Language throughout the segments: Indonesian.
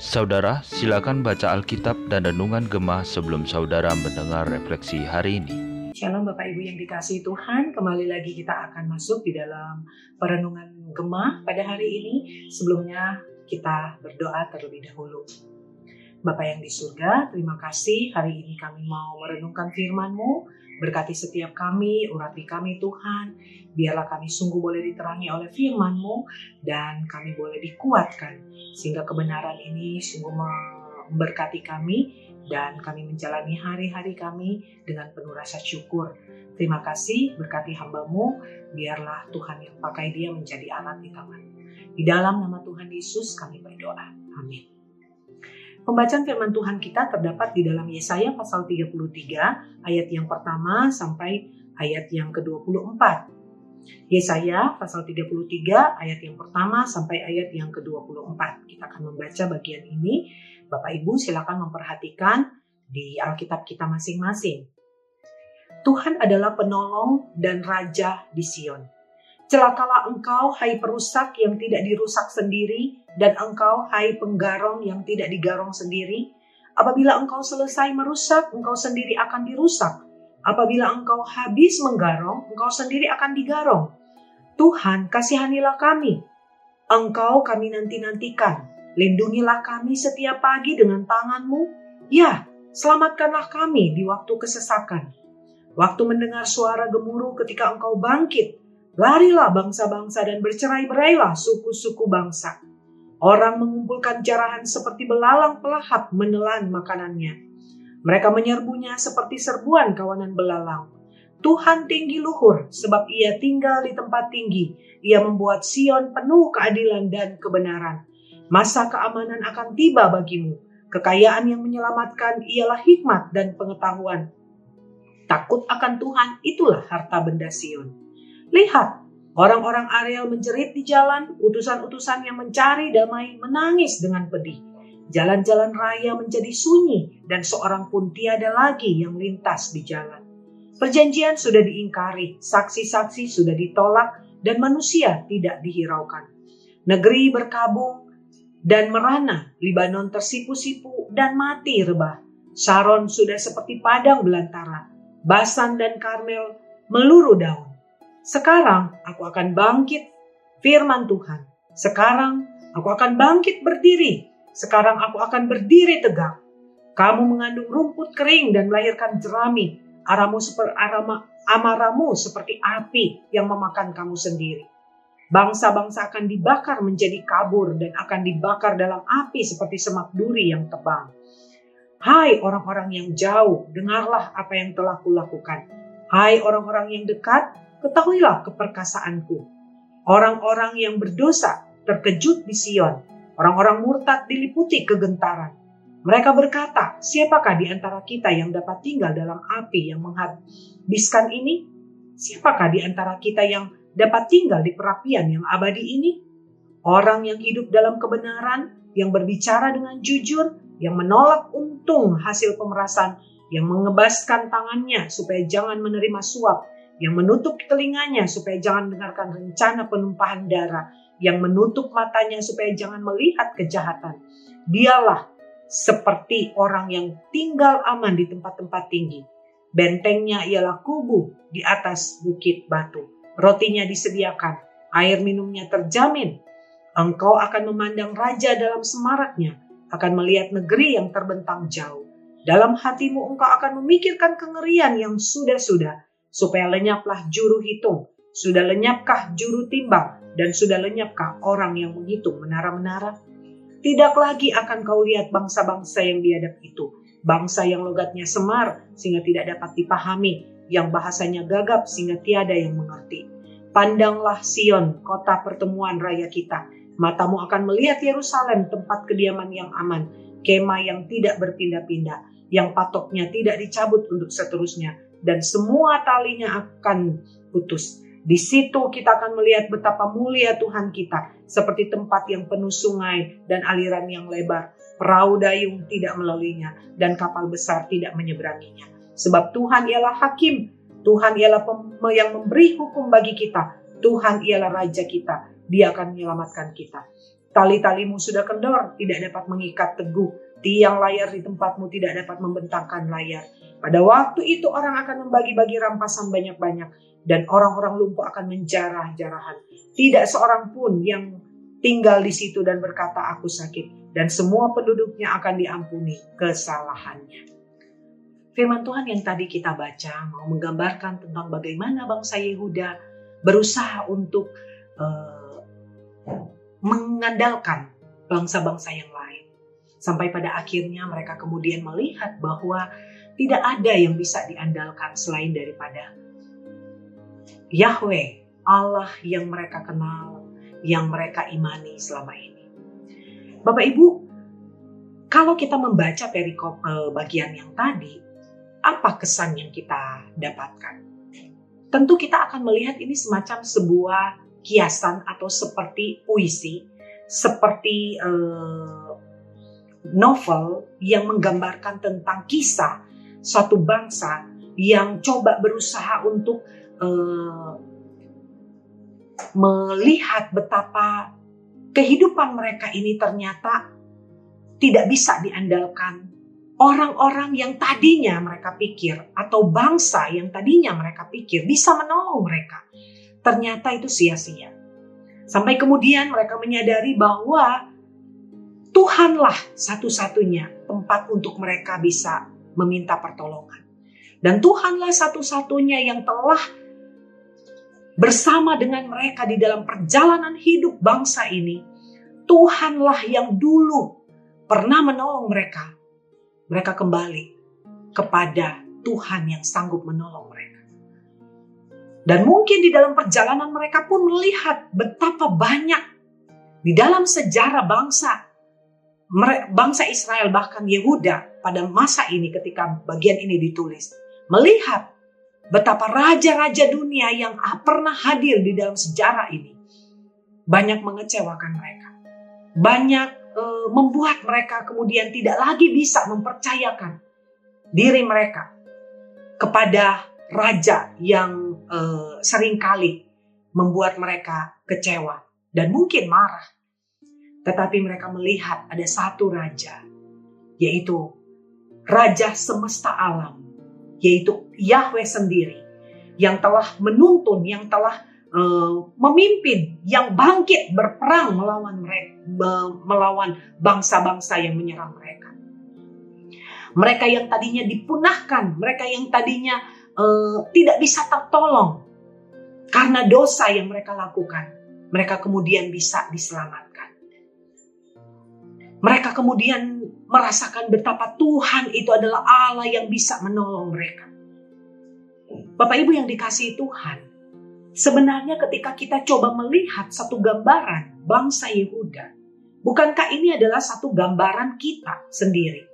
Saudara, silakan baca Alkitab dan Renungan Gemah sebelum saudara mendengar refleksi hari ini. Shalom Bapak Ibu yang dikasih Tuhan, kembali lagi kita akan masuk di dalam perenungan Gemah pada hari ini. Sebelumnya kita berdoa terlebih dahulu. Bapak yang di surga, terima kasih hari ini kami mau merenungkan firman-Mu. Berkati setiap kami, urapi kami Tuhan. Biarlah kami sungguh boleh diterangi oleh firman-Mu dan kami boleh dikuatkan. Sehingga kebenaran ini sungguh memberkati kami dan kami menjalani hari-hari kami dengan penuh rasa syukur. Terima kasih berkati hambamu, biarlah Tuhan yang pakai dia menjadi alat di tangan. Di dalam nama Tuhan Yesus kami berdoa. Amin. Pembacaan firman Tuhan kita terdapat di dalam Yesaya pasal 33 ayat yang pertama sampai ayat yang ke-24. Yesaya pasal 33 ayat yang pertama sampai ayat yang ke-24. Kita akan membaca bagian ini. Bapak Ibu silakan memperhatikan di Alkitab kita masing-masing. Tuhan adalah penolong dan raja di Sion. Celakalah engkau, hai perusak yang tidak dirusak sendiri, dan engkau, hai penggarong yang tidak digarong sendiri. Apabila engkau selesai merusak, engkau sendiri akan dirusak. Apabila engkau habis menggarong, engkau sendiri akan digarong. Tuhan, kasihanilah kami. Engkau kami nanti-nantikan. Lindungilah kami setiap pagi dengan tanganmu. Ya, selamatkanlah kami di waktu kesesakan. Waktu mendengar suara gemuruh ketika engkau bangkit, Larilah bangsa-bangsa dan bercerai-berailah suku-suku bangsa. Orang mengumpulkan jarahan seperti belalang pelahap menelan makanannya. Mereka menyerbunya seperti serbuan kawanan belalang. Tuhan tinggi luhur sebab ia tinggal di tempat tinggi. Ia membuat Sion penuh keadilan dan kebenaran. Masa keamanan akan tiba bagimu. Kekayaan yang menyelamatkan ialah hikmat dan pengetahuan. Takut akan Tuhan itulah harta benda Sion. Lihat, orang-orang Ariel menjerit di jalan, utusan-utusan yang mencari damai menangis dengan pedih. Jalan-jalan raya menjadi sunyi dan seorang pun tiada lagi yang lintas di jalan. Perjanjian sudah diingkari, saksi-saksi sudah ditolak, dan manusia tidak dihiraukan. Negeri berkabung dan merana, Libanon tersipu-sipu dan mati rebah. Saron sudah seperti padang belantara, Basan dan Karmel meluruh daun. Sekarang aku akan bangkit, firman Tuhan. Sekarang aku akan bangkit berdiri. Sekarang aku akan berdiri tegak. Kamu mengandung rumput kering dan melahirkan jerami. Aramu seperti arama, amaramu seperti api yang memakan kamu sendiri. Bangsa-bangsa akan dibakar menjadi kabur dan akan dibakar dalam api seperti semak duri yang tebang. Hai orang-orang yang jauh, dengarlah apa yang telah kulakukan. Hai orang-orang yang dekat, ketahuilah keperkasaanku. Orang-orang yang berdosa terkejut di Sion. Orang-orang murtad diliputi kegentaran. Mereka berkata, siapakah di antara kita yang dapat tinggal dalam api yang menghabiskan ini? Siapakah di antara kita yang dapat tinggal di perapian yang abadi ini? Orang yang hidup dalam kebenaran, yang berbicara dengan jujur, yang menolak untung hasil pemerasan, yang mengebaskan tangannya supaya jangan menerima suap, yang menutup telinganya supaya jangan mendengarkan rencana penumpahan darah, yang menutup matanya supaya jangan melihat kejahatan. Dialah seperti orang yang tinggal aman di tempat-tempat tinggi. Bentengnya ialah kubu di atas bukit batu. Rotinya disediakan, air minumnya terjamin. Engkau akan memandang raja dalam semaraknya, akan melihat negeri yang terbentang jauh. Dalam hatimu engkau akan memikirkan kengerian yang sudah-sudah, supaya lenyaplah juru hitung, sudah lenyapkah juru timbang, dan sudah lenyapkah orang yang menghitung menara-menara? Tidak lagi akan kau lihat bangsa-bangsa yang biadab itu, bangsa yang logatnya semar sehingga tidak dapat dipahami, yang bahasanya gagap sehingga tiada yang mengerti. Pandanglah Sion, kota pertemuan raya kita. Matamu akan melihat Yerusalem, tempat kediaman yang aman, kemah yang tidak berpindah-pindah, yang patoknya tidak dicabut untuk seterusnya, dan semua talinya akan putus. Di situ kita akan melihat betapa mulia Tuhan kita, seperti tempat yang penuh sungai dan aliran yang lebar. Perahu dayung tidak melaluinya, dan kapal besar tidak menyeberanginya. Sebab Tuhan ialah hakim, Tuhan ialah yang memberi hukum bagi kita, Tuhan ialah Raja kita, dia akan menyelamatkan kita. Tali-talimu sudah kendor, tidak dapat mengikat teguh. Tiang layar di tempatmu tidak dapat membentangkan layar. Pada waktu itu orang akan membagi-bagi rampasan banyak-banyak dan orang-orang lumpuh akan menjarah-jarahan. Tidak seorang pun yang tinggal di situ dan berkata aku sakit dan semua penduduknya akan diampuni kesalahannya. Firman Tuhan yang tadi kita baca mau menggambarkan tentang bagaimana bangsa Yehuda berusaha untuk uh, mengandalkan bangsa-bangsa yang lain. Sampai pada akhirnya mereka kemudian melihat bahwa tidak ada yang bisa diandalkan selain daripada Yahweh, Allah yang mereka kenal, yang mereka imani selama ini. Bapak Ibu, kalau kita membaca perikop eh, bagian yang tadi, apa kesan yang kita dapatkan? Tentu kita akan melihat ini semacam sebuah kiasan atau seperti puisi, seperti uh, novel yang menggambarkan tentang kisah suatu bangsa yang coba berusaha untuk uh, melihat betapa kehidupan mereka ini ternyata tidak bisa diandalkan. Orang-orang yang tadinya mereka pikir atau bangsa yang tadinya mereka pikir bisa menolong mereka, ternyata itu sia-sia. Sampai kemudian mereka menyadari bahwa Tuhanlah satu-satunya tempat untuk mereka bisa meminta pertolongan. Dan Tuhanlah satu-satunya yang telah bersama dengan mereka di dalam perjalanan hidup bangsa ini. Tuhanlah yang dulu pernah menolong mereka. Mereka kembali kepada Tuhan yang sanggup menolong mereka. Dan mungkin di dalam perjalanan mereka pun melihat betapa banyak di dalam sejarah bangsa bangsa Israel bahkan Yehuda pada masa ini ketika bagian ini ditulis melihat betapa raja-raja dunia yang pernah hadir di dalam sejarah ini banyak mengecewakan mereka. Banyak e, membuat mereka kemudian tidak lagi bisa mempercayakan diri mereka kepada raja yang e, sering kali membuat mereka kecewa dan mungkin marah. Tetapi mereka melihat ada satu raja, yaitu raja semesta alam, yaitu Yahweh sendiri, yang telah menuntun, yang telah uh, memimpin, yang bangkit berperang melawan mereka, melawan bangsa-bangsa yang menyerang mereka. Mereka yang tadinya dipunahkan, mereka yang tadinya uh, tidak bisa tertolong karena dosa yang mereka lakukan, mereka kemudian bisa diselamatkan. Mereka kemudian merasakan betapa Tuhan itu adalah Allah yang bisa menolong mereka. Bapak Ibu yang dikasihi Tuhan, sebenarnya ketika kita coba melihat satu gambaran bangsa Yehuda, bukankah ini adalah satu gambaran kita sendiri?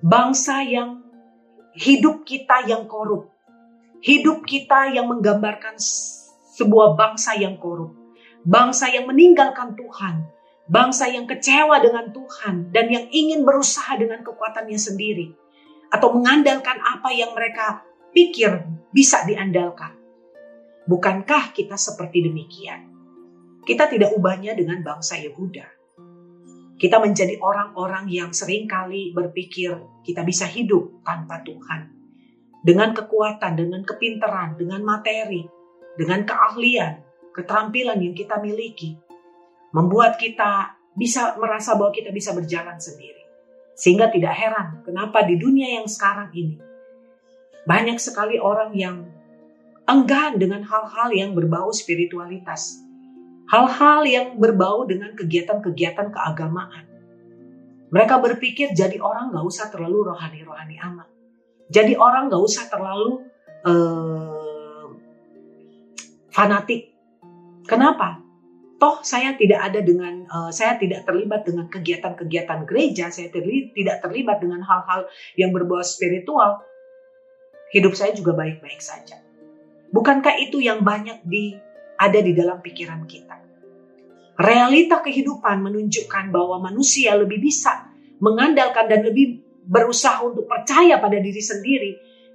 Bangsa yang hidup kita yang korup, hidup kita yang menggambarkan sebuah bangsa yang korup, bangsa yang meninggalkan Tuhan, bangsa yang kecewa dengan Tuhan dan yang ingin berusaha dengan kekuatannya sendiri atau mengandalkan apa yang mereka pikir bisa diandalkan. Bukankah kita seperti demikian? Kita tidak ubahnya dengan bangsa Yehuda. Kita menjadi orang-orang yang sering kali berpikir kita bisa hidup tanpa Tuhan. Dengan kekuatan, dengan kepintaran, dengan materi, dengan keahlian, keterampilan yang kita miliki membuat kita bisa merasa bahwa kita bisa berjalan sendiri. Sehingga tidak heran kenapa di dunia yang sekarang ini banyak sekali orang yang enggan dengan hal-hal yang berbau spiritualitas. Hal-hal yang berbau dengan kegiatan-kegiatan keagamaan. Mereka berpikir jadi orang gak usah terlalu rohani-rohani amat. Jadi orang gak usah terlalu uh, fanatik. Kenapa? Toh saya tidak ada dengan uh, saya tidak terlibat dengan kegiatan-kegiatan gereja, saya terli, tidak terlibat dengan hal-hal yang berbau spiritual. Hidup saya juga baik-baik saja. Bukankah itu yang banyak di ada di dalam pikiran kita? Realita kehidupan menunjukkan bahwa manusia lebih bisa mengandalkan dan lebih berusaha untuk percaya pada diri sendiri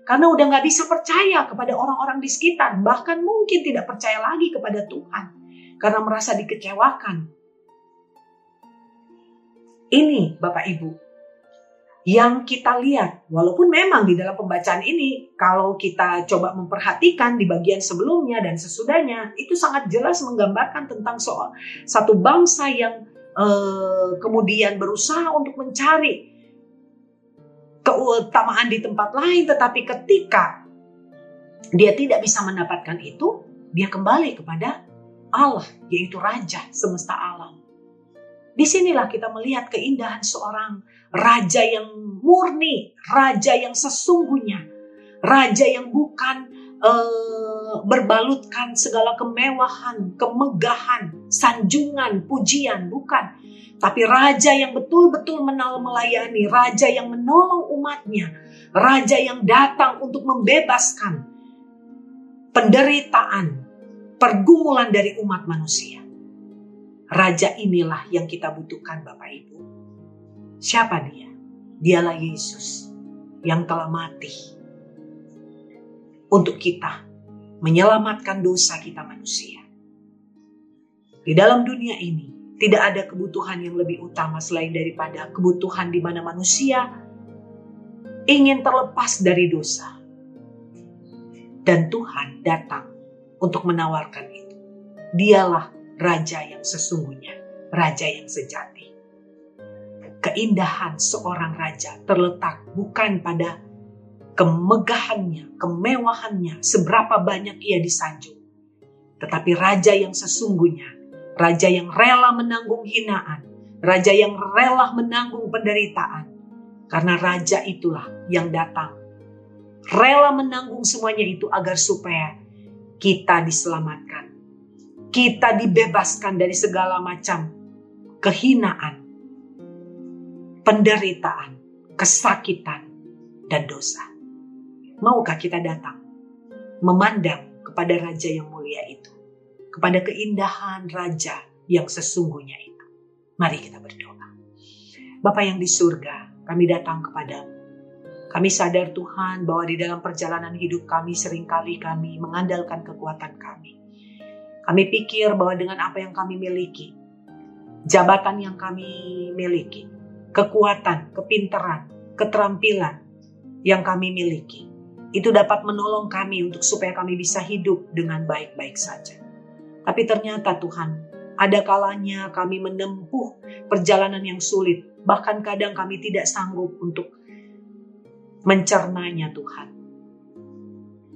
karena udah nggak bisa percaya kepada orang-orang di sekitar, bahkan mungkin tidak percaya lagi kepada Tuhan karena merasa dikecewakan. Ini Bapak Ibu yang kita lihat, walaupun memang di dalam pembacaan ini, kalau kita coba memperhatikan di bagian sebelumnya dan sesudahnya, itu sangat jelas menggambarkan tentang soal satu bangsa yang eh, kemudian berusaha untuk mencari keutamaan di tempat lain, tetapi ketika dia tidak bisa mendapatkan itu, dia kembali kepada Allah, yaitu Raja semesta alam. Di sinilah kita melihat keindahan seorang raja yang murni, raja yang sesungguhnya, raja yang bukan uh, berbalutkan segala kemewahan, kemegahan, sanjungan, pujian, bukan. Tapi raja yang betul-betul melayani, raja yang menolong umatnya, raja yang datang untuk membebaskan penderitaan, pergumulan dari umat manusia. Raja inilah yang kita butuhkan Bapak Ibu. Siapa dia? Dialah Yesus yang telah mati untuk kita menyelamatkan dosa kita manusia. Di dalam dunia ini tidak ada kebutuhan yang lebih utama selain daripada kebutuhan di mana manusia ingin terlepas dari dosa. Dan Tuhan datang untuk menawarkan itu. Dialah raja yang sesungguhnya, raja yang sejati. Keindahan seorang raja terletak bukan pada kemegahannya, kemewahannya, seberapa banyak ia disanjung. Tetapi raja yang sesungguhnya, raja yang rela menanggung hinaan, raja yang rela menanggung penderitaan. Karena raja itulah yang datang. Rela menanggung semuanya itu agar supaya kita diselamatkan kita dibebaskan dari segala macam kehinaan, penderitaan, kesakitan, dan dosa. Maukah kita datang memandang kepada Raja yang mulia itu, kepada keindahan Raja yang sesungguhnya itu? Mari kita berdoa. Bapak yang di surga, kami datang kepadamu. Kami sadar Tuhan bahwa di dalam perjalanan hidup kami sering kali kami mengandalkan kekuatan kami kami pikir bahwa dengan apa yang kami miliki, jabatan yang kami miliki, kekuatan, kepintaran, keterampilan yang kami miliki, itu dapat menolong kami untuk supaya kami bisa hidup dengan baik-baik saja. Tapi ternyata Tuhan, ada kalanya kami menempuh perjalanan yang sulit, bahkan kadang kami tidak sanggup untuk mencernanya Tuhan.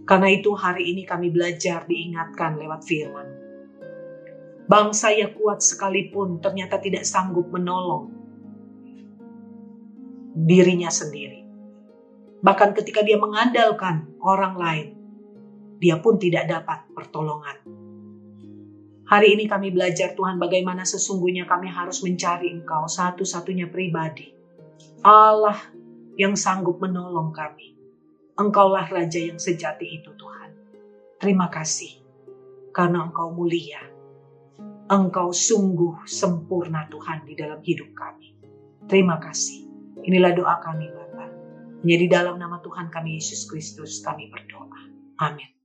Karena itu hari ini kami belajar diingatkan lewat firman. Bangsa yang kuat sekalipun ternyata tidak sanggup menolong dirinya sendiri. Bahkan ketika dia mengandalkan orang lain, dia pun tidak dapat pertolongan. Hari ini kami belajar Tuhan bagaimana sesungguhnya kami harus mencari Engkau satu-satunya pribadi. Allah yang sanggup menolong kami. Engkaulah Raja yang sejati itu Tuhan. Terima kasih karena Engkau mulia Engkau sungguh sempurna Tuhan di dalam hidup kami. Terima kasih. Inilah doa kami Bapa. Menjadi dalam nama Tuhan kami Yesus Kristus kami berdoa. Amin.